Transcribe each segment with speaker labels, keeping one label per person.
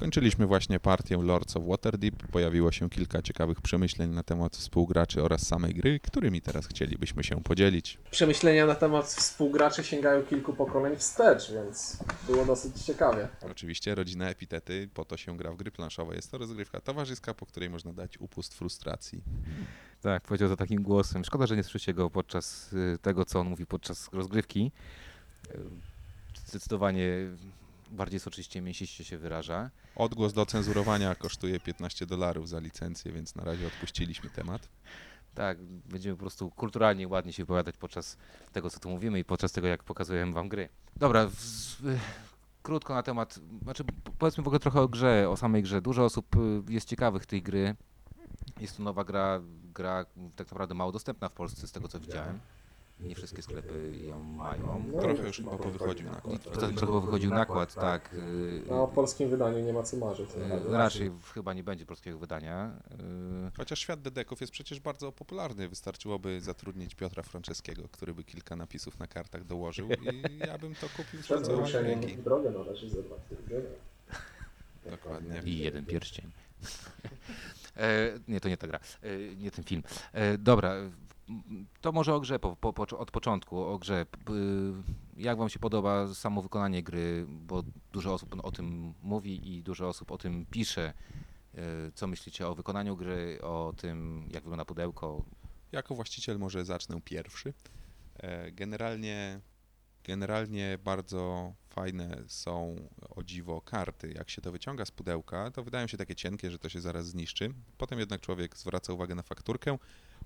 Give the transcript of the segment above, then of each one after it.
Speaker 1: Skończyliśmy właśnie partię Lords of Waterdeep. Pojawiło się kilka ciekawych przemyśleń na temat współgraczy oraz samej gry, którymi teraz chcielibyśmy się podzielić.
Speaker 2: Przemyślenia na temat współgraczy sięgają kilku pokoleń wstecz, więc było dosyć ciekawie.
Speaker 1: Oczywiście rodzina epitety, po to się gra w gry planszowe. Jest to rozgrywka towarzyska, po której można dać upust frustracji.
Speaker 3: Tak, powiedział to takim głosem. Szkoda, że nie słyszycie go podczas y, tego, co on mówi podczas rozgrywki. Y, Zdecydowanie bardziej soczyście, mięsiście się wyraża.
Speaker 1: Odgłos do cenzurowania kosztuje 15 dolarów za licencję, więc na razie odpuściliśmy temat.
Speaker 3: Tak, będziemy po prostu kulturalnie, ładnie się wypowiadać podczas tego, co tu mówimy i podczas tego, jak pokazujemy wam gry. Dobra, w, y, krótko na temat, znaczy powiedzmy w ogóle trochę o grze, o samej grze. Dużo osób y, jest ciekawych tej gry. Jest to nowa gra, gra tak naprawdę mało dostępna w Polsce, z tego co widziałem. Nie wszystkie sklepy ją mają.
Speaker 2: No,
Speaker 1: Trochę już chyba powychodził nakład.
Speaker 3: To trochę chyba wychodził nakład, tak. y,
Speaker 2: No, o polskim wydaniu nie ma co marzyć.
Speaker 3: y, Raczej chyba nie będzie polskiego wydania. y,
Speaker 1: Chociaż świat dedeków jest przecież bardzo popularny. Wystarczyłoby zatrudnić Piotra Franceskiego, który by kilka napisów na kartach dołożył i ja bym to kupił za
Speaker 2: wyruszeniem
Speaker 1: ręki.
Speaker 2: w drogę należy tygodnie.
Speaker 1: Dokładnie.
Speaker 3: I jeden pierścień. e, nie, to nie ta gra. E, nie ten film. E, dobra. To może o grze po, po, po, od początku, o grze. Y, Jak wam się podoba samo wykonanie gry, bo dużo osób o tym mówi i dużo osób o tym pisze. E, Co myślicie o wykonaniu gry, o tym, jak wygląda pudełko?
Speaker 1: Jako właściciel może zacznę pierwszy. E, Generalnie, generalnie bardzo fajne są o dziwo karty. Jak się to wyciąga z pudełka, to wydają się takie cienkie, że to się zaraz zniszczy. Potem jednak człowiek zwraca uwagę na fakturkę.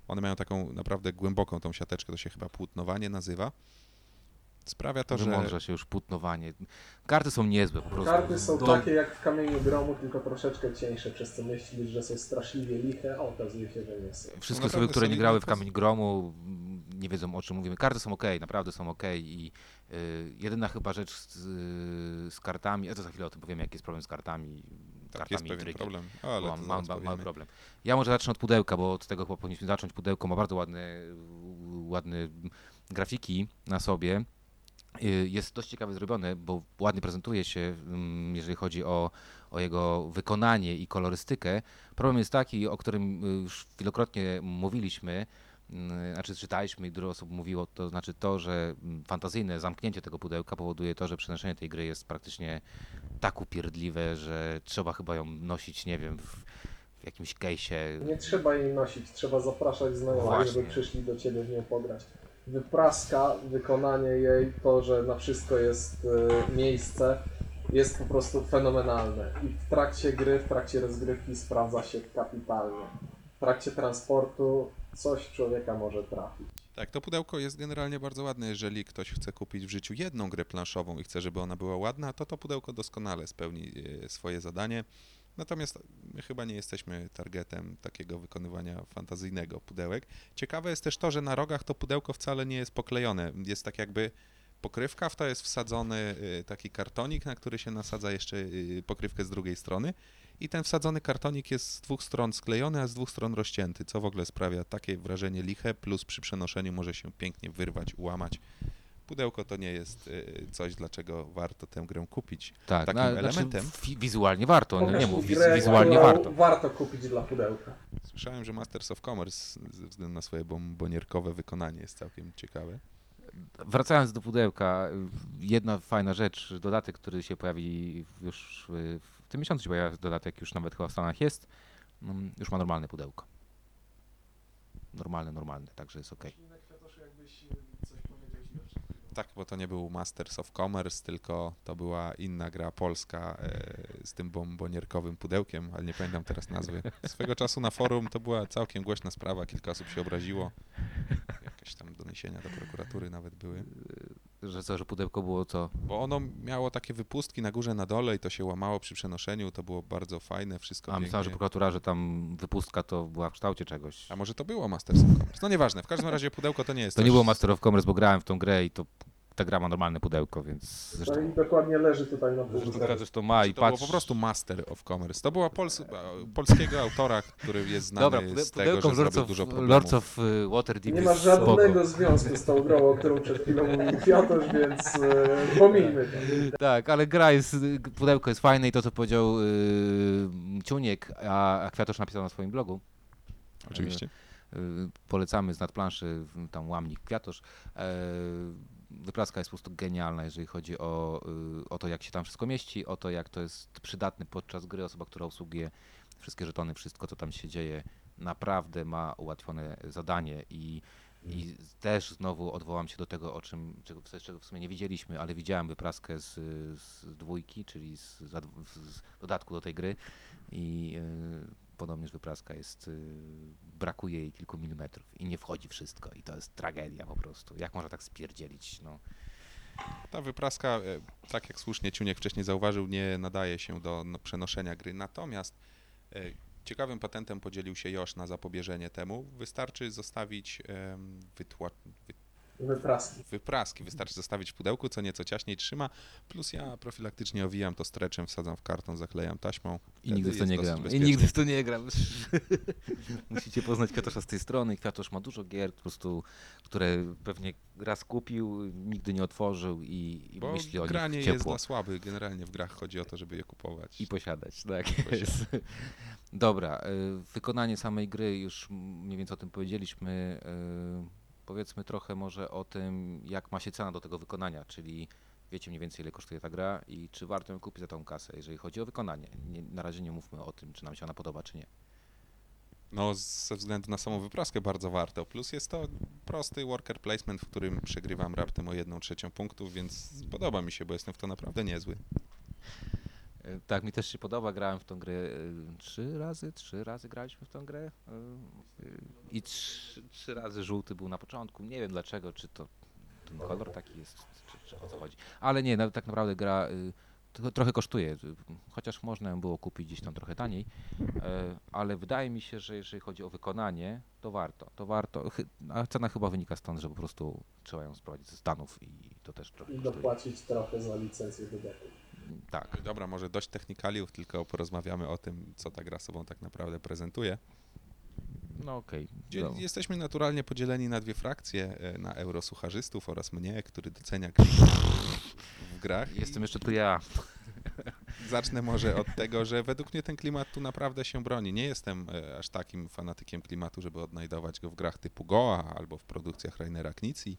Speaker 1: One mają taką naprawdę głęboką tą siateczkę, to się chyba płótnowanie nazywa. Sprawia to, że
Speaker 3: Wymądrza się już płótnowanie. Karty są niezłe po prostu.
Speaker 2: Karty są
Speaker 3: Do-
Speaker 2: takie jak w kamieniu gromu, tylko troszeczkę cieńsze, przez co myślisz, że są straszliwie liche, a okazuje się, że nie są.
Speaker 3: Wszystkie
Speaker 1: Naprawdę
Speaker 3: osoby, które nie grały w
Speaker 1: kwestie.
Speaker 3: Kamień Gromu, mm, nie wiedzą o czym mówimy. Karty są ok, naprawdę są ok i y, jedyna chyba rzecz z, y, z kartami, a to za chwilę o tym powiem, jaki jest problem z kartami.
Speaker 1: tak
Speaker 3: kartami
Speaker 1: jest pewien
Speaker 3: tryki.
Speaker 1: problem, ale
Speaker 3: mam, mam, problem. Ja może zacznę od pudełka, bo od tego chyba powinniśmy zacząć. Pudełko ma bardzo ładne, ładne grafiki na sobie. Y, Jest dość ciekawie zrobione, bo ładnie prezentuje się, mm, jeżeli chodzi o, o jego wykonanie i kolorystykę. Problem jest taki, o którym y, już wielokrotnie mówiliśmy, mm, znaczy czytaliśmy i dużo osób mówiło, to znaczy to, że mm, fantazyjne zamknięcie tego pudełka powoduje to, że przenoszenie tej gry jest praktycznie tak upierdliwe, że trzeba chyba ją nosić, nie wiem, w, jakimś kejsie.
Speaker 2: Nie trzeba jej nosić, trzeba zapraszać znajomych, żeby przyszli do ciebie w nią pograć. Wypraska, wykonanie jej, to, że na wszystko jest y, miejsce, jest po prostu fenomenalne. I w trakcie gry, w trakcie rozgrywki sprawdza się kapitalnie. W trakcie transportu coś człowieka może trafić.
Speaker 1: Tak, to pudełko jest generalnie bardzo ładne. Jeżeli ktoś chce kupić w życiu jedną grę planszową i chce, żeby ona była ładna, to to pudełko doskonale spełni e, swoje zadanie. Natomiast my chyba nie jesteśmy targetem takiego wykonywania fantazyjnego pudełek. Ciekawe jest też to, że na rogach to pudełko wcale nie jest poklejone. Jest tak jakby pokrywka, w to jest wsadzony e, taki kartonik, na który się nasadza jeszcze e, pokrywkę z drugiej strony. I ten wsadzony kartonik jest z dwóch stron sklejony, a z dwóch stron rozcięty, co w ogóle sprawia takie wrażenie liche, plus przy przenoszeniu może się pięknie wyrwać, ułamać. Pudełko to nie jest y, coś, dlaczego warto tę grę kupić.
Speaker 3: Tak,
Speaker 1: takim elementem.
Speaker 3: Znaczy, wi- wizualnie warto, nie,
Speaker 2: Pokaż
Speaker 3: nie
Speaker 2: mi
Speaker 3: mów, wizualnie warto.
Speaker 2: warto kupić dla pudełka.
Speaker 1: Słyszałem, że Masters of Commerce ze względu na swoje bombonierkowe wykonanie jest całkiem ciekawe.
Speaker 3: Wracając do pudełka, jedna fajna rzecz, dodatek, który się pojawi już y, w tym miesiącu się pojawia dodatek, już nawet chyba w Stanach jest, mm, już ma normalne pudełko. Normalne, normalne, także jest ok.
Speaker 1: Tak, bo to nie był Masters of Commerce, tylko to była inna gra polska e, z tym bombonierkowym pudełkiem, ale nie pamiętam teraz nazwy. Swego czasu na forum to była całkiem głośna sprawa, kilka osób się obraziło. Jakieś tam doniesienia do prokuratury nawet były.
Speaker 3: Że co, że pudełko było co?
Speaker 1: Bo ono miało takie wypustki na górze, na dole i to się łamało przy przenoszeniu, to było bardzo fajne, wszystko
Speaker 3: A myślałem, że prokuratura, że tam wypustka to była w kształcie czegoś.
Speaker 1: A może to było Masters of Commerce? No nieważne, w każdym razie pudełko to nie jest
Speaker 3: To nie było Master of Commerce, bo grałem w tą grę i to ta gra ma normalne pudełko, więc
Speaker 2: No
Speaker 3: zresztą,
Speaker 2: i dokładnie leży tutaj na półce.
Speaker 3: zresztą ma i
Speaker 1: To było
Speaker 3: patrz...
Speaker 1: po prostu Master of Commerce. To była pols polskiego autora, który jest znany
Speaker 3: Dobra, pude-
Speaker 1: z tego, że
Speaker 3: Lords of,
Speaker 1: dużo problemów.
Speaker 3: Lords of y, Waterdeep
Speaker 2: Nie ma
Speaker 3: jest
Speaker 2: żadnego
Speaker 3: spoko.
Speaker 2: związku z tą grą, o którą przed chwilą mówił Kwiatosz, więc e, pomijmy to.
Speaker 3: Tak, ale gra jest, pudełko jest fajne i to, co powiedział y, Ciuniek, a, a Kwiatosz napisał na swoim blogu,
Speaker 1: Oczywiście.
Speaker 3: y, polecamy z nadplanszy, tam łamnik Kwiatosz, e, Wypraska jest po prostu genialna, jeżeli chodzi o, y, o to, jak się tam wszystko mieści, o to, jak to jest przydatne podczas gry. Osoba, która obsługuje wszystkie żetony, wszystko, co tam się dzieje, naprawdę ma ułatwione zadanie. I, i też znowu odwołam się do tego, o czym, czego, czego w sumie nie widzieliśmy, ale widziałem wypraskę z, z dwójki, czyli z, z dodatku do tej gry. I y, podobnież wypraska jest, y, brakuje jej kilku milimetrów i nie wchodzi wszystko i to jest tragedia po prostu. Jak można tak spierdzielić, no.
Speaker 1: Ta wypraska, e, tak jak słusznie Ciuniek wcześniej zauważył, nie nadaje się do no, przenoszenia gry. Natomiast e, ciekawym patentem podzielił się Josz na zapobieżenie temu. Wystarczy zostawić wytła- wy-
Speaker 2: Wypraski.
Speaker 1: wypraski, wystarczy zostawić w pudełku, co nieco ciaśniej trzyma, plus ja profilaktycznie owijam to streczem, wsadzam w karton, zaklejam taśmą.
Speaker 3: I nigdy w to nie gram. I nigdy w to nie gram. Musicie poznać Kwiatosza z tej strony. Kwiatosz ma dużo gier, po prostu, które pewnie raz kupił, nigdy nie otworzył i, i
Speaker 1: Bo
Speaker 3: myśli o
Speaker 1: granie
Speaker 3: nich
Speaker 1: jest dla słabych, generalnie w grach chodzi o to, żeby je kupować.
Speaker 3: I posiadać, tak
Speaker 1: posiadać.
Speaker 3: jest. Dobra, y, wykonanie samej gry, już mniej więcej o tym powiedzieliśmy. Powiedzmy trochę może o tym, jak ma się cena do tego wykonania, czyli wiecie mniej więcej ile kosztuje ta gra i czy warto ją kupić za tą kasę, jeżeli chodzi o wykonanie. Nie, na razie nie mówmy o tym, czy nam się ona podoba, czy nie.
Speaker 1: No, ze względu na samą wypraskę bardzo warto. Plus jest to prosty worker placement, w którym przegrywam raptem o jedną trzecią punktów, więc podoba mi się, bo jestem w to naprawdę niezły.
Speaker 3: E, Tak, mi też się podoba. Grałem w tą grę e, trzy razy, trzy razy graliśmy w tą grę e, i trzy, trzy razy żółty był na początku. Nie wiem dlaczego, czy to ten kolor taki jest, czy, czy o co chodzi. Ale nie, no, tak naprawdę gra to, trochę kosztuje, chociaż można ją było kupić gdzieś tam trochę taniej, ale wydaje mi się, że jeżeli chodzi o wykonanie, to warto. To warto. A cena chyba wynika stąd, że po prostu trzeba ją sprowadzić ze Stanów i to też trochę
Speaker 2: I
Speaker 3: kosztuje.
Speaker 2: dopłacić trochę za licencję dodatku.
Speaker 3: Tak.
Speaker 1: Dobra, może dość technikaliów, tylko porozmawiamy o tym, co ta gra sobą tak naprawdę prezentuje.
Speaker 3: No okej. No.
Speaker 1: Jesteśmy naturalnie podzieleni na dwie frakcje, e, na eurosucharzystów oraz mnie, który docenia w grach.
Speaker 3: Jestem jeszcze tu ja.
Speaker 1: Zacznę może od tego, że według mnie ten klimat tu naprawdę się broni. Nie jestem e, aż takim fanatykiem klimatu, żeby odnajdować go w grach typu Goa albo w produkcjach Rainera Knizzi.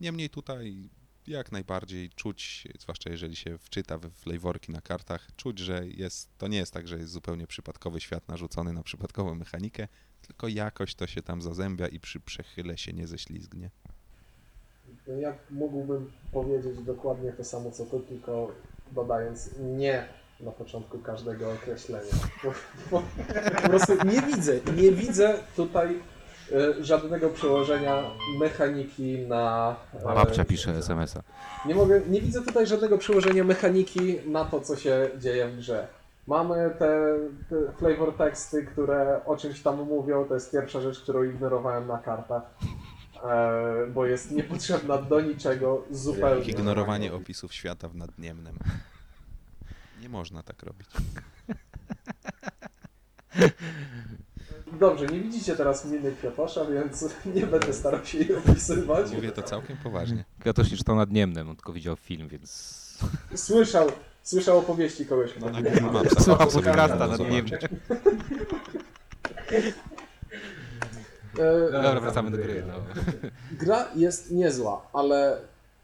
Speaker 1: Niemniej tutaj jak najbardziej czuć, zwłaszcza jeżeli się wczyta w flavorki na kartach, czuć, że jest, to nie jest tak, że jest zupełnie przypadkowy świat narzucony na przypadkową mechanikę, tylko jakoś to się tam zazębia i przy przechyle się nie ześlizgnie.
Speaker 2: No Ja mógłbym powiedzieć dokładnie to samo co ty, tylko dodając nie na początku każdego określenia. Bo, bo, po prostu nie widzę, nie widzę tutaj żadnego przełożenia mechaniki na... e,
Speaker 3: Babcia pisze SMS-a.
Speaker 2: Nie mogę, nie widzę tutaj żadnego przełożenia mechaniki na to, co się dzieje w grze. Mamy te, te flavor teksty, które o czymś tam mówią, to jest pierwsza rzecz, którą ignorowałem na kartach, e, bo jest niepotrzebna do niczego zupełnie.
Speaker 1: Ignorowanie opisów świata w nadniemnem. Nie można tak robić.
Speaker 2: Dobrze, nie widzicie teraz miny Kwiatosza, więc nie będę starał się jej opisywać.
Speaker 1: Mówię to całkiem poważnie.
Speaker 3: Kwiatosz nie czytał nadniemnem, on tylko widział film, więc...
Speaker 2: Słyszał, słyszał opowieści kogoś. kto
Speaker 1: Na
Speaker 2: nie-
Speaker 1: Google Mapsach
Speaker 3: Słuchał podcasta
Speaker 1: zobaczyć.
Speaker 2: E,
Speaker 3: Dobra, wracamy do gry. No.
Speaker 2: Gra jest niezła, ale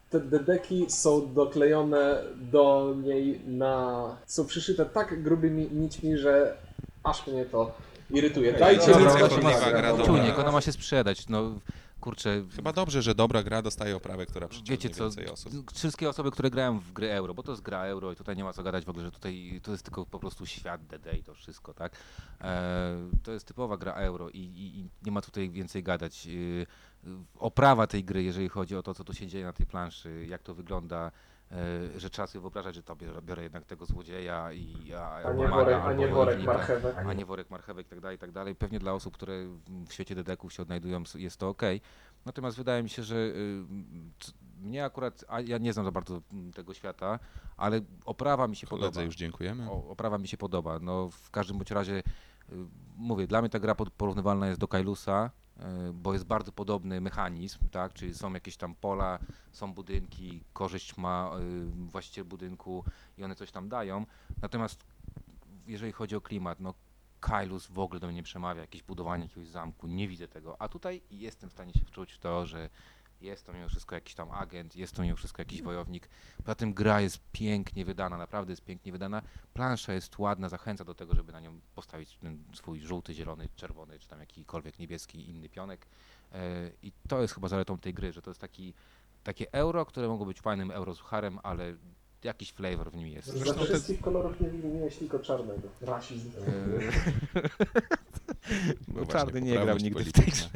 Speaker 2: te dedeki są doklejone do niej na... są przyszyte tak grubymi nićmi, że aż mnie to irytuje. Dajcie
Speaker 1: dobra,
Speaker 2: mi innego.
Speaker 1: gra dobra.
Speaker 3: Czujnik, ona ma się sprzedać, no kurczę...
Speaker 1: Chyba dobrze, że dobra gra dostaje oprawę, która przyciągnie
Speaker 3: Wiecie co,
Speaker 1: więcej osób.
Speaker 3: wszystkie osoby, które grają w gry euro, bo to jest gra euro i tutaj nie ma co gadać w ogóle, że tutaj to jest tylko po prostu świat DD i to wszystko, tak? E, to jest typowa gra euro i, i, i nie ma tutaj więcej gadać. E, oprawa tej gry, jeżeli chodzi o to, co tu się dzieje na tej planszy, jak to wygląda, że trzeba sobie wyobrażać, że to biorę, biorę jednak tego złodzieja i a,
Speaker 2: A nie worek, a nie worek marchewek.
Speaker 3: a nie worek marchewek i tak dalej, i tak dalej. Pewnie dla osób, które w świecie dedeków się odnajdują, jest to ok. Natomiast wydaje mi się, że y, mnie akurat, a ja nie znam za bardzo mm, tego świata, ale oprawa mi się
Speaker 1: Koledze
Speaker 3: podoba.
Speaker 1: już dziękujemy.
Speaker 3: O, oprawa mi się podoba. No, w każdym bądź razie, y, mówię, dla mnie ta gra porównywalna jest do Kailusa, bo jest bardzo podobny mechanizm, tak? Czyli są jakieś tam pola, są budynki, korzyść ma y, właściciel budynku i one coś tam dają. Natomiast jeżeli chodzi o klimat, no Kailus w ogóle do mnie nie przemawia, jakieś budowanie jakiegoś zamku, nie widzę tego. A tutaj jestem w stanie się wczuć w to, że jest to mimo wszystko jakiś tam agent, jest to mimo wszystko jakiś wojownik. Poza tym gra jest pięknie wydana, naprawdę jest pięknie wydana. Plansza jest ładna, zachęca do tego, żeby na nią postawić ten swój żółty, zielony, czerwony, czy tam jakikolwiek niebieski inny pionek. E, I to jest chyba zaletą tej gry, że to jest taki, takie euro, które mogło być fajnym eurosucharem, ale jakiś flavor w nim jest.
Speaker 2: Ze
Speaker 1: Zresztą
Speaker 2: wszystkich kolorów nie wymieniłeś tylko czarnego. Rasizm.
Speaker 1: Bo
Speaker 3: Bo
Speaker 1: właśnie
Speaker 3: czarny nie grał nigdy w tej
Speaker 1: polityczna.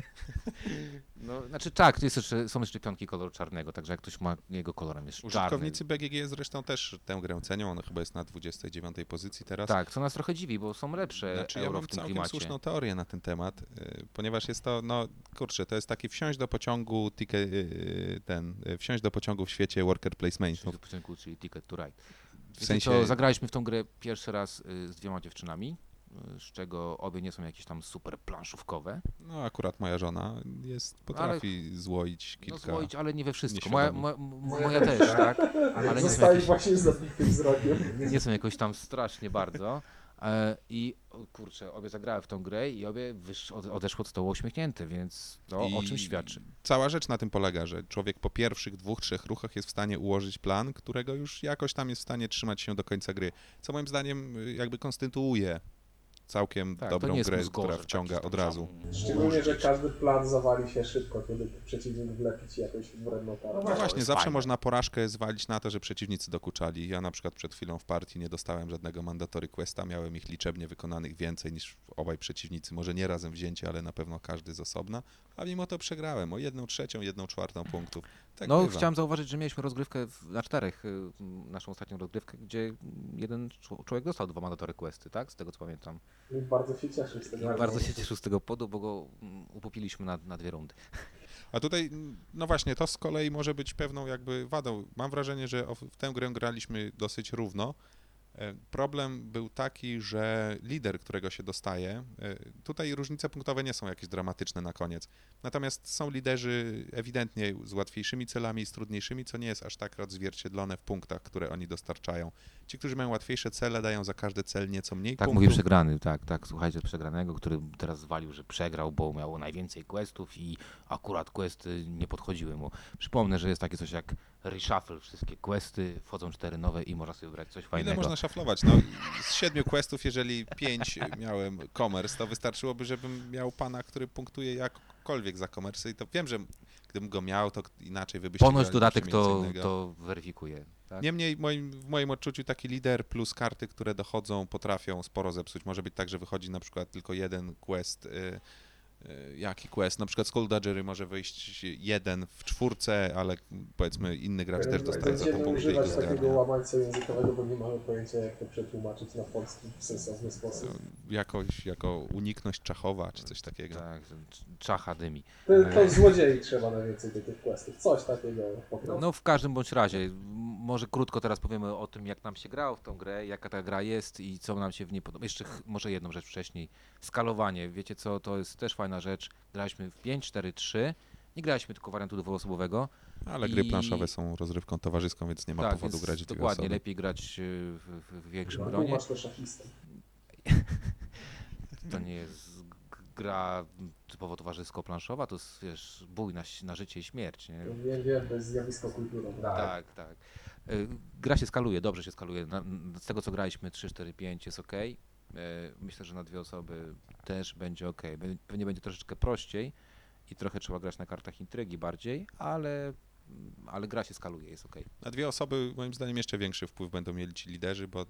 Speaker 3: No, znaczy tak, jest jeszcze, są jeszcze pionki koloru czarnego, także jak ktoś ma jego kolorem jest czarny.
Speaker 1: Użytkownicy BGG zresztą też tę grę cenią, ona chyba jest na 29 pozycji teraz.
Speaker 3: Tak, co nas trochę dziwi, bo są lepsze
Speaker 1: Znaczy ja
Speaker 3: euro
Speaker 1: mam
Speaker 3: w tym
Speaker 1: całkiem
Speaker 3: klimacie.
Speaker 1: słuszną teorię na ten temat, y, ponieważ jest to, no kurczę, to jest taki wsiąść do pociągu, ticket, y, ten, y, wsiąść do pociągu w świecie worker placementów.
Speaker 3: Czyli do początku, czyli Ticket to Ride.
Speaker 1: W
Speaker 3: Wiecie
Speaker 1: sensie,
Speaker 3: co, zagraliśmy w tą grę pierwszy raz y, z dwiema dziewczynami, y, z czego obie nie są jakieś tam super planszówkowe.
Speaker 1: no akurat moja żona jest, potrafi złoić
Speaker 3: No
Speaker 1: kilka...
Speaker 3: złoić, ale nie we wszystko. Moja, moja, moja też, tak? Ale nie są,
Speaker 2: Zostali
Speaker 3: jakieś,
Speaker 2: właśnie z zabitym wzrokiem.
Speaker 3: nie są jakoś tam strasznie bardzo. E, I o, kurczę, obie zagrały w tą grę i obie wysz, od, odeszły od stołu uśmiechnięte, więc to o
Speaker 1: I
Speaker 3: czym świadczy.
Speaker 1: Cała rzecz na tym polega, że człowiek po pierwszych dwóch, trzech ruchach jest w stanie ułożyć plan, którego już jakoś tam jest w stanie trzymać się do końca gry. Co moim zdaniem y, jakby konstytuuje całkiem
Speaker 3: Tak,
Speaker 1: dobrą grę,
Speaker 3: mózgorze,
Speaker 1: która wciąga od razu.
Speaker 2: Szczególnie, że każdy plan zawali się szybko, kiedy przeciwnik wlepi ci jakąś wredną karę.
Speaker 1: No właśnie, zawsze
Speaker 3: fajne.
Speaker 1: można porażkę zwalić na to, że przeciwnicy dokuczali. Ja na przykład przed chwilą w partii nie dostałem żadnego mandatory questa, miałem ich liczebnie wykonanych więcej niż obaj przeciwnicy, może nie razem wzięci, ale na pewno każdy z osobna, a mimo to przegrałem o jedną trzecią, jedną czwartą punktów. Tak
Speaker 3: no,
Speaker 1: bywa.
Speaker 3: chciałem zauważyć, że mieliśmy rozgrywkę w, na czterech, y, naszą ostatnią rozgrywkę, gdzie jeden czł- człowiek dostał dwa mandatory questy, tak? Z tego co pamiętam.
Speaker 2: I bardzo się cieszę z tego.
Speaker 3: I bardzo się cieszył z tego podu, bo go mm, upopiliśmy na, na dwie rundy.
Speaker 1: A tutaj, no właśnie, to z kolei może być pewną jakby wadą. Mam wrażenie, że o- w tę grę graliśmy dosyć równo. E, Problem był taki, że lider, którego się dostaje, e, tutaj różnice punktowe nie są jakieś dramatyczne na koniec. Natomiast są liderzy ewidentnie z łatwiejszymi celami i z trudniejszymi, co nie jest aż tak odzwierciedlone w punktach, które oni dostarczają. Ci, którzy mają łatwiejsze cele, dają za każdy cel nieco mniej
Speaker 3: Tak
Speaker 1: punktów.
Speaker 3: mówi przegrany, tak, tak, słuchajcie, przegranego, który teraz zwalił, że przegrał, bo miał najwięcej questów i akurat questy nie podchodziły mu. Przypomnę, że jest takie coś jak reshuffle, wszystkie questy, wchodzą cztery nowe i można sobie wybrać coś
Speaker 1: Ile
Speaker 3: fajnego.
Speaker 1: można szaflować? No, z siedmiu questów, jeżeli pięć miałem commerce, to wystarczyłoby, żebym miał pana, który punktuje jakkolwiek za commerce i to wiem, że gdybym go miał, to inaczej wy byście
Speaker 3: Ponoć dodatek to, to weryfikuje. Tak?
Speaker 1: Niemniej moim, w moim odczuciu taki lider plus karty, które dochodzą, potrafią sporo zepsuć. Może być tak, że wychodzi na przykład tylko jeden quest. Y, jaki quest? Na przykład Skullduggery może wyjść jeden w czwórce, ale powiedzmy inny gracz też dostaje za punkty i go
Speaker 2: takiego łamańca językowego, bo nie mamy pojęcia, jak to przetłumaczyć na polski w sensowny sposób.
Speaker 1: Jakoś, jako unikność czachowa, czy coś takiego.
Speaker 3: Tak, czacha dymi.
Speaker 2: To, to złodziei trzeba najwięcej do tych questów. Coś takiego po prostu.
Speaker 3: No w każdym bądź razie, może krótko teraz powiemy o tym, jak nam się grało w tą grę, jaka ta gra jest i co nam się w niej podoba. Jeszcze może jedną rzecz wcześniej. Skalowanie. Wiecie co, to jest też fajna rzecz. Graliśmy w 5, 4, 3. Nie graliśmy tylko wariantu dwuosobowego.
Speaker 1: Ale gry
Speaker 3: I-
Speaker 1: planszowe są rozrywką towarzyską, więc nie ma
Speaker 3: tak,
Speaker 1: powodu grać w
Speaker 3: dokładnie,
Speaker 1: osoby.
Speaker 3: lepiej grać y, w, w, w większym gronie.
Speaker 2: To
Speaker 3: nie jest gra typowo towarzysko-planszowa, to jest wiesz, bój na, na życie i śmierć. Nie?
Speaker 2: Wiem, wiem, to jest zjawisko kulturowe.
Speaker 3: Tak, tak. Y, Gra się skaluje, dobrze się skaluje. Z tego co graliśmy 3, 4, 5 jest ok. Myślę, że na dwie osoby też będzie ok. Pewnie będzie troszeczkę prościej i trochę trzeba grać na kartach intrygi bardziej, ale, ale gra się skaluje, jest ok.
Speaker 1: Na dwie osoby moim zdaniem jeszcze większy wpływ będą mieli ci liderzy, bo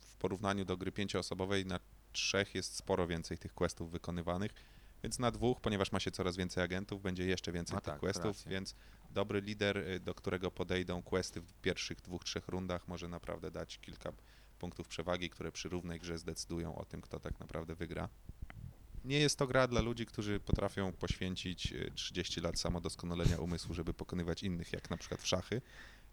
Speaker 1: w porównaniu do gry pięcioosobowej na trzech jest sporo więcej tych questów wykonywanych, więc na dwóch, ponieważ ma się coraz więcej agentów, będzie jeszcze więcej
Speaker 3: A
Speaker 1: tych
Speaker 3: tak,
Speaker 1: questów,
Speaker 3: racja.
Speaker 1: więc dobry lider, y, do którego podejdą questy w pierwszych dwóch, trzech rundach może naprawdę dać kilka punktów przewagi, które przy równej grze zdecydują o tym, kto tak naprawdę wygra. nie jest to gra dla ludzi, którzy potrafią poświęcić e, 30 lat samodoskonalenia umysłu, żeby pokonywać innych, jak na przykład w szachy.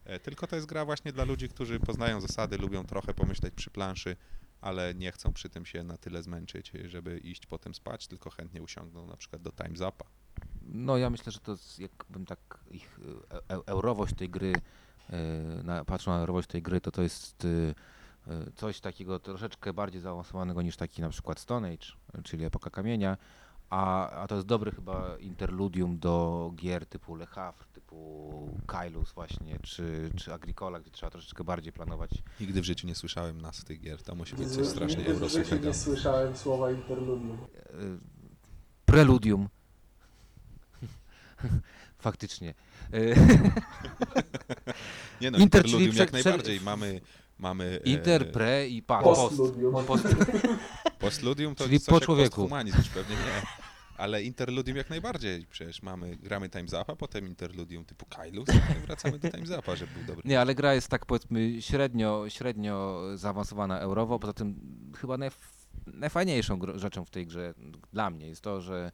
Speaker 1: E, Tylko to jest gra właśnie dla ludzi, którzy poznają zasady, lubią trochę pomyśleć przy planszy, ale nie chcą przy tym się na tyle zmęczyć, żeby iść potem spać, tylko chętnie usiągną na przykład do Time Zapa.
Speaker 3: No ja myślę, że to jest, jakbym tak ich e, e, eurowość tej gry, e, na, patrząc na eurowość tej gry, to to jest e, e, coś takiego troszeczkę bardziej zaawansowanego niż taki na przykład Stone Age, e, czyli epoka kamienia, a, a to jest dobry chyba interludium do gier typu Le Havre, typu Kailus właśnie, czy, czy Agricola, gdzie trzeba troszeczkę bardziej planować.
Speaker 1: Nigdy w życiu nie słyszałem nazw tych gier, to musi być coś strasznie
Speaker 2: nigdy w życiu
Speaker 1: eurosuchego.
Speaker 2: nie słyszałem słowa interludium.
Speaker 3: E, Preludium. Faktycznie.
Speaker 1: Nie no, interludium jak najbardziej. Mamy, mamy e,
Speaker 3: Inter, pre i pa,
Speaker 2: Postludium.
Speaker 3: Post,
Speaker 1: postludium, to
Speaker 3: Czyli
Speaker 1: coś
Speaker 3: po
Speaker 1: jak
Speaker 3: człowieku.
Speaker 1: posthumanizm już pewnie nie. Ale interludium jak najbardziej. Przecież mamy, gramy Time Zapa, potem interludium typu Kailus i wracamy do Time Zapa, żeby był dobry.
Speaker 3: Nie, ale gra jest tak powiedzmy średnio, średnio zaawansowana eurowo. Poza tym chyba najf- najfajniejszą gro- rzeczą w tej grze dla mnie jest to, że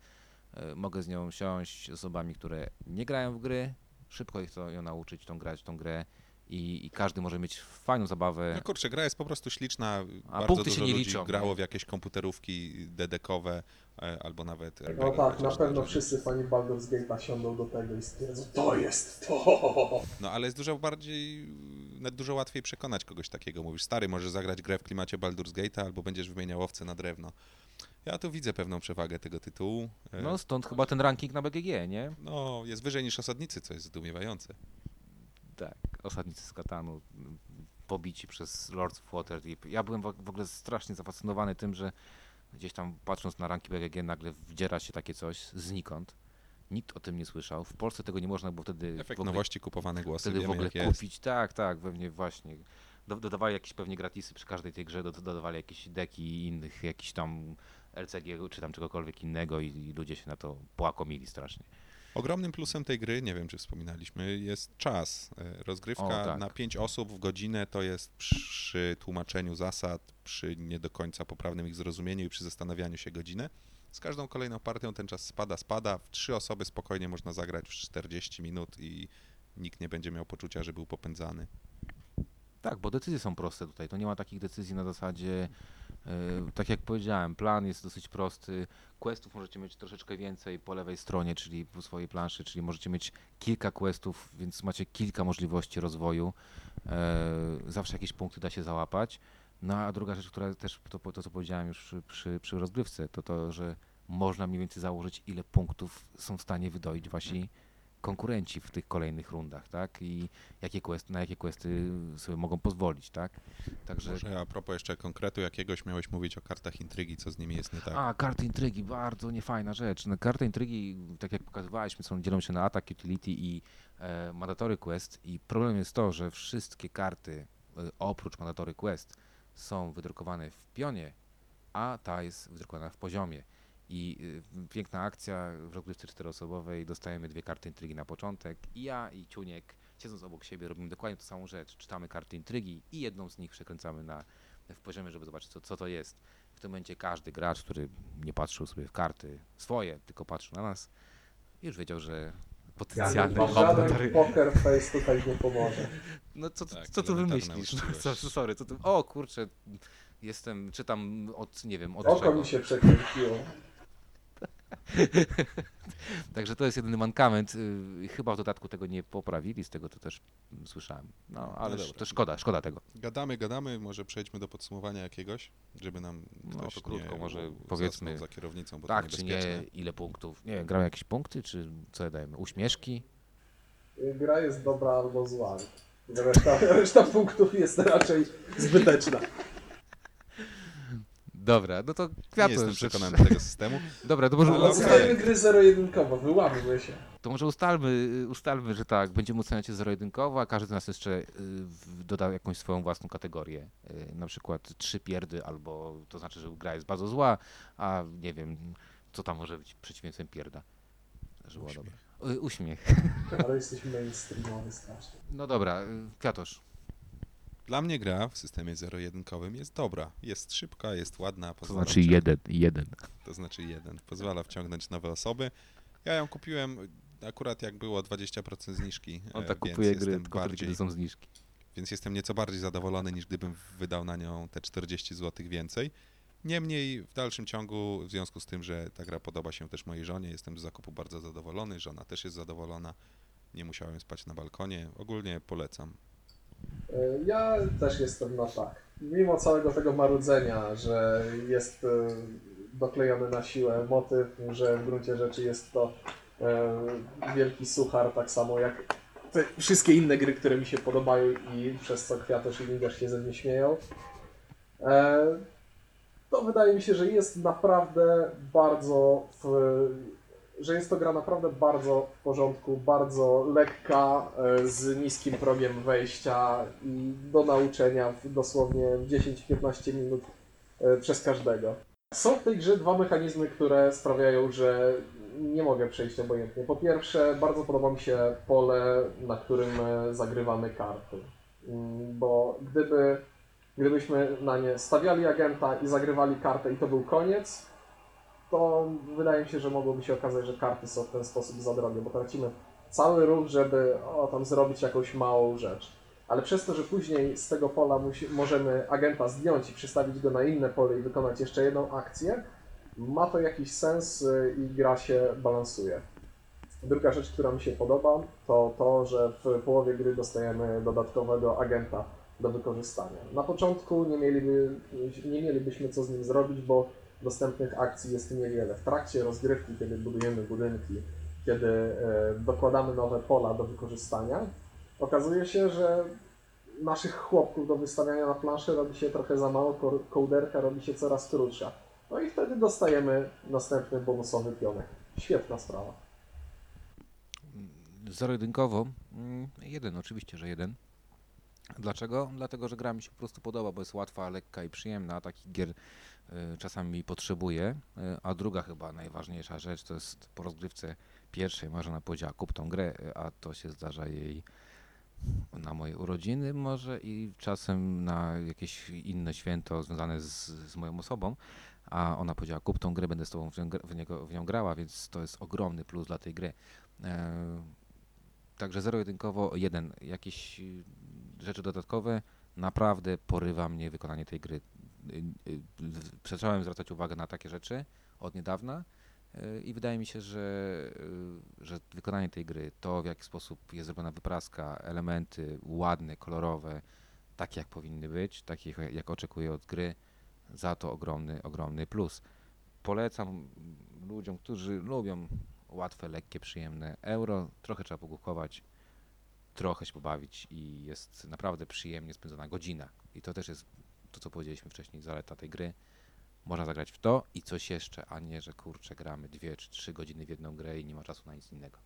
Speaker 3: e, mogę z nią siąść z osobami, które nie grają w gry. Szybko ich to ją nauczyć, tą grać, tą grę i, i każdy może mieć fajną zabawę.
Speaker 1: No kurczę, gra jest po prostu śliczna.
Speaker 3: A
Speaker 1: Bardzo
Speaker 3: punkty
Speaker 1: dużo
Speaker 3: się nie
Speaker 1: ludzi
Speaker 3: liczą,
Speaker 1: grało
Speaker 3: nie?
Speaker 1: w jakieś komputerówki dedekowe e, albo nawet...
Speaker 2: No tak, na pewno
Speaker 1: to-
Speaker 2: wszyscy fani Baldur's Gate'a siądą do tego i stwierdzą, to jest to!
Speaker 1: No ale jest dużo bardziej, no, dużo łatwiej przekonać kogoś takiego. Mówisz, stary, możesz zagrać grę w klimacie Baldur's Gate'a albo będziesz wymieniał owce na drewno. Ja tu widzę pewną przewagę tego tytułu. E,
Speaker 3: No stąd chyba ten ranking na BGG, nie?
Speaker 1: No, jest wyżej niż osadnicy, co jest zdumiewające.
Speaker 3: Tak, osadnicy z Katanu, pobici przez Lords of Waterdeep. Ja byłem w w ogóle strasznie zafascynowany tym, że gdzieś tam patrząc na ranki BGG nagle wdziera się takie coś znikąd. Nikt o tym nie słyszał. W Polsce tego nie można było wtedy
Speaker 1: Efekt
Speaker 3: w ogóle,
Speaker 1: nowości, kupowane głosy,
Speaker 3: wtedy w
Speaker 1: wiemy
Speaker 3: ogóle
Speaker 1: jak jest.
Speaker 3: kupić. Tak, tak, pewnie właśnie. Do, dodawali jakieś pewnie gratisy przy każdej tej grze, do, dodawali jakieś deki i innych, jakiś tam LCG czy tam czegokolwiek innego i, i ludzie się na to płakomili strasznie.
Speaker 1: Ogromnym plusem tej gry, nie wiem czy wspominaliśmy, jest czas. E, Rozgrywka
Speaker 3: O, tak.
Speaker 1: na 5 osób w godzinę to jest przy tłumaczeniu zasad, przy nie do końca poprawnym ich zrozumieniu i przy zastanawianiu się godzinę. Z każdą kolejną partią ten czas spada, spada. W trzy osoby spokojnie można zagrać w 40 minut i nikt nie będzie miał poczucia, że był popędzany.
Speaker 3: Tak, bo decyzje są proste tutaj. To nie ma takich decyzji na zasadzie, tak jak powiedziałem, plan jest dosyć prosty. Questów możecie mieć troszeczkę więcej po lewej stronie, czyli po swojej planszy, czyli możecie mieć kilka questów, więc macie kilka możliwości rozwoju. E, zawsze jakieś punkty da się załapać. No a druga rzecz, która też, to, to co powiedziałem już przy, przy, rozgrywce, to to, że można mniej więcej założyć, ile punktów są w stanie wydoić wasi konkurenci w tych kolejnych rundach, tak? I jakie questy, na jakie questy sobie mogą pozwolić, tak? Także
Speaker 1: Może a propos jeszcze konkretu jakiegoś, miałeś mówić o kartach intrygi, co z nimi jest nie tak.
Speaker 3: A, karty intrygi, bardzo niefajna rzecz. No, karty intrygi, tak jak pokazywaliśmy, są, dzielą się na attack, utility i e, mandatory quest i problem jest to, że wszystkie karty e, oprócz mandatory quest są wydrukowane w pionie, a ta jest wydrukowana w poziomie. I y, piękna akcja w rozgrywce czteroosobowej, dostajemy dwie karty intrygi na początek i ja i Ciuniek, siedząc obok siebie, robimy dokładnie tą samą rzecz. Czytamy karty intrygi i jedną z nich przekręcamy na, w poziomie, żeby zobaczyć, co, co to jest. W tym momencie każdy gracz, który nie patrzył sobie w karty swoje, tylko patrzył na nas, już wiedział, że potencjalny
Speaker 2: Ja, żaden poker face tutaj nie pomoże.
Speaker 3: No co,
Speaker 1: Tak,
Speaker 3: co tu wymyślisz? No, sorry, co tu... O kurczę, jestem, czytam od, nie wiem, od
Speaker 2: Oko
Speaker 3: czego.
Speaker 2: mi się przekręciło.
Speaker 3: Także to jest jedyny mankament. y, Chyba w dodatku tego nie poprawili, z tego to też słyszałem. No, ale
Speaker 1: dobra.
Speaker 3: to szkoda, szkoda tego.
Speaker 1: Gadamy, gadamy, może przejdźmy do podsumowania jakiegoś, żeby nam
Speaker 3: No,
Speaker 1: ktoś
Speaker 3: to krótko,
Speaker 1: nie
Speaker 3: może powiedzmy-
Speaker 1: za kierownicą, bo
Speaker 3: Tak
Speaker 1: to
Speaker 3: czy nie, ile punktów? Nie grałem jakieś punkty, czy co dajemy? Uśmieszki?
Speaker 2: Gra jest dobra albo zła. Reszta, reszta punktów jest raczej zbyteczna.
Speaker 3: Dobra, no to
Speaker 1: Nie
Speaker 3: kwiatu.
Speaker 1: jestem przekonany tego systemu.
Speaker 3: Dobra, to może,
Speaker 1: okej.
Speaker 2: Zostawimy gry zero-jedynkowo, wyłammy się.
Speaker 3: to może ustalmy, ustalmy, że tak, będziemy oceniać je zero-jedynkowo, a każdy z nas jeszcze y, doda jakąś swoją własną kategorię. Y, Na przykład trzy pierdy, albo to znaczy, że gra jest bardzo zła, a nie wiem, co tam może być przeciwieństwem pierda. Że było
Speaker 1: Uśmiech.
Speaker 3: dobre. Y, Uśmiech.
Speaker 2: Ale jesteśmy mainstreamowy strasznie.
Speaker 3: No dobra, y, Kwiatosz.
Speaker 1: Dla mnie gra w systemie zero-jedynkowym jest dobra. Jest szybka, jest ładna.
Speaker 3: To znaczy jeden, jeden.
Speaker 1: To znaczy jeden. Pozwala wciągnąć nowe osoby. Ja ją kupiłem akurat jak było 20% zniżki.
Speaker 3: On
Speaker 1: e,
Speaker 3: tak
Speaker 1: więc
Speaker 3: kupuje gry tylko
Speaker 1: bardziej,
Speaker 3: kiedy są zniżki.
Speaker 1: Więc jestem nieco bardziej zadowolony niż gdybym wydał na nią te 40 zł więcej. Niemniej w dalszym ciągu, w związku z tym, że ta gra podoba się też mojej żonie, jestem z zakupu bardzo zadowolony. Żona też jest zadowolona. Nie musiałem spać na balkonie. Ogólnie polecam.
Speaker 2: E, Ja też jestem na tak. Mimo całego tego marudzenia, że jest e, doklejony na siłę motyw, że w gruncie rzeczy jest to e, wielki suchar, tak samo jak te wszystkie inne gry, które mi się podobają i przez co Kwiatosz i Wingerz się ze mnie śmieją. To wydaje mi się, że jest naprawdę bardzo w, że jest to gra naprawdę bardzo w porządku, bardzo lekka, e, z niskim progiem wejścia i do nauczenia w dosłownie 10-15 minut e, przez każdego. Są w tej grze dwa mechanizmy, które sprawiają, że nie mogę przejść obojętnie. Po pierwsze, bardzo podoba mi się pole, na którym e, zagrywamy karty. Mm, Bo gdyby, gdybyśmy na nie stawiali agenta i zagrywali kartę i to był koniec, to wydaje mi się, że mogłoby się okazać, że karty są w ten sposób za drogie, bo tracimy cały ruch, żeby o, tam zrobić jakąś małą rzecz. Ale przez to, że później z tego pola musi, możemy agenta zdjąć i przestawić go na inne pole i wykonać jeszcze jedną akcję, ma to jakiś sens y, i gra się balansuje. Druga rzecz, która mi się podoba, to to, że w połowie gry dostajemy dodatkowego agenta do wykorzystania. Na początku nie, mieliby, nie mielibyśmy co z nim zrobić, bo dostępnych akcji jest niewiele. W trakcie rozgrywki, kiedy budujemy budynki, kiedy e, dokładamy nowe pola do wykorzystania, okazuje się, że naszych chłopków do wystawiania na planszy robi się trochę za mało, ko- kołderka robi się coraz krótsza. No i wtedy dostajemy następny bonusowy pionek. Świetna sprawa.
Speaker 3: Zero-jedynkowo, mm, jeden, oczywiście, że jeden. Dlaczego? Dlatego, że gra mi się po prostu podoba, bo jest łatwa, lekka i przyjemna. Takich gier y, czasami potrzebuję. Y, a druga chyba najważniejsza rzecz to jest po rozgrywce pierwszej Marzena powiedziała kup tą grę, y, a to się zdarza jej na moje urodziny może i czasem na jakieś inne święto związane z, z moją osobą, a ona powiedziała kup tą grę, będę z tobą w nią, w niego, w nią grała, więc to jest ogromny plus dla tej gry. E, Także zero-jedynkowo jeden. Jakieś y, rzeczy dodatkowe, naprawdę porywa mnie wykonanie tej gry. Zacząłem zwracać uwagę na takie rzeczy od niedawna y, i wydaje mi się, że, y, że wykonanie tej gry, to w jaki sposób jest zrobiona wypraska, elementy ładne, kolorowe, takie jak powinny być, takie jak- oczekuję od gry, za to ogromny, ogromny plus. Polecam ludziom, którzy lubią łatwe, lekkie, przyjemne euro. Trochę trzeba pogłuchować, trochę się pobawić i jest naprawdę przyjemnie spędzona godzina. I to też jest to, co powiedzieliśmy wcześniej, zaleta tej gry. Można zagrać w to i coś jeszcze, a nie, że kurczę, gramy dwie czy trzy godziny w jedną grę i nie ma czasu na nic innego.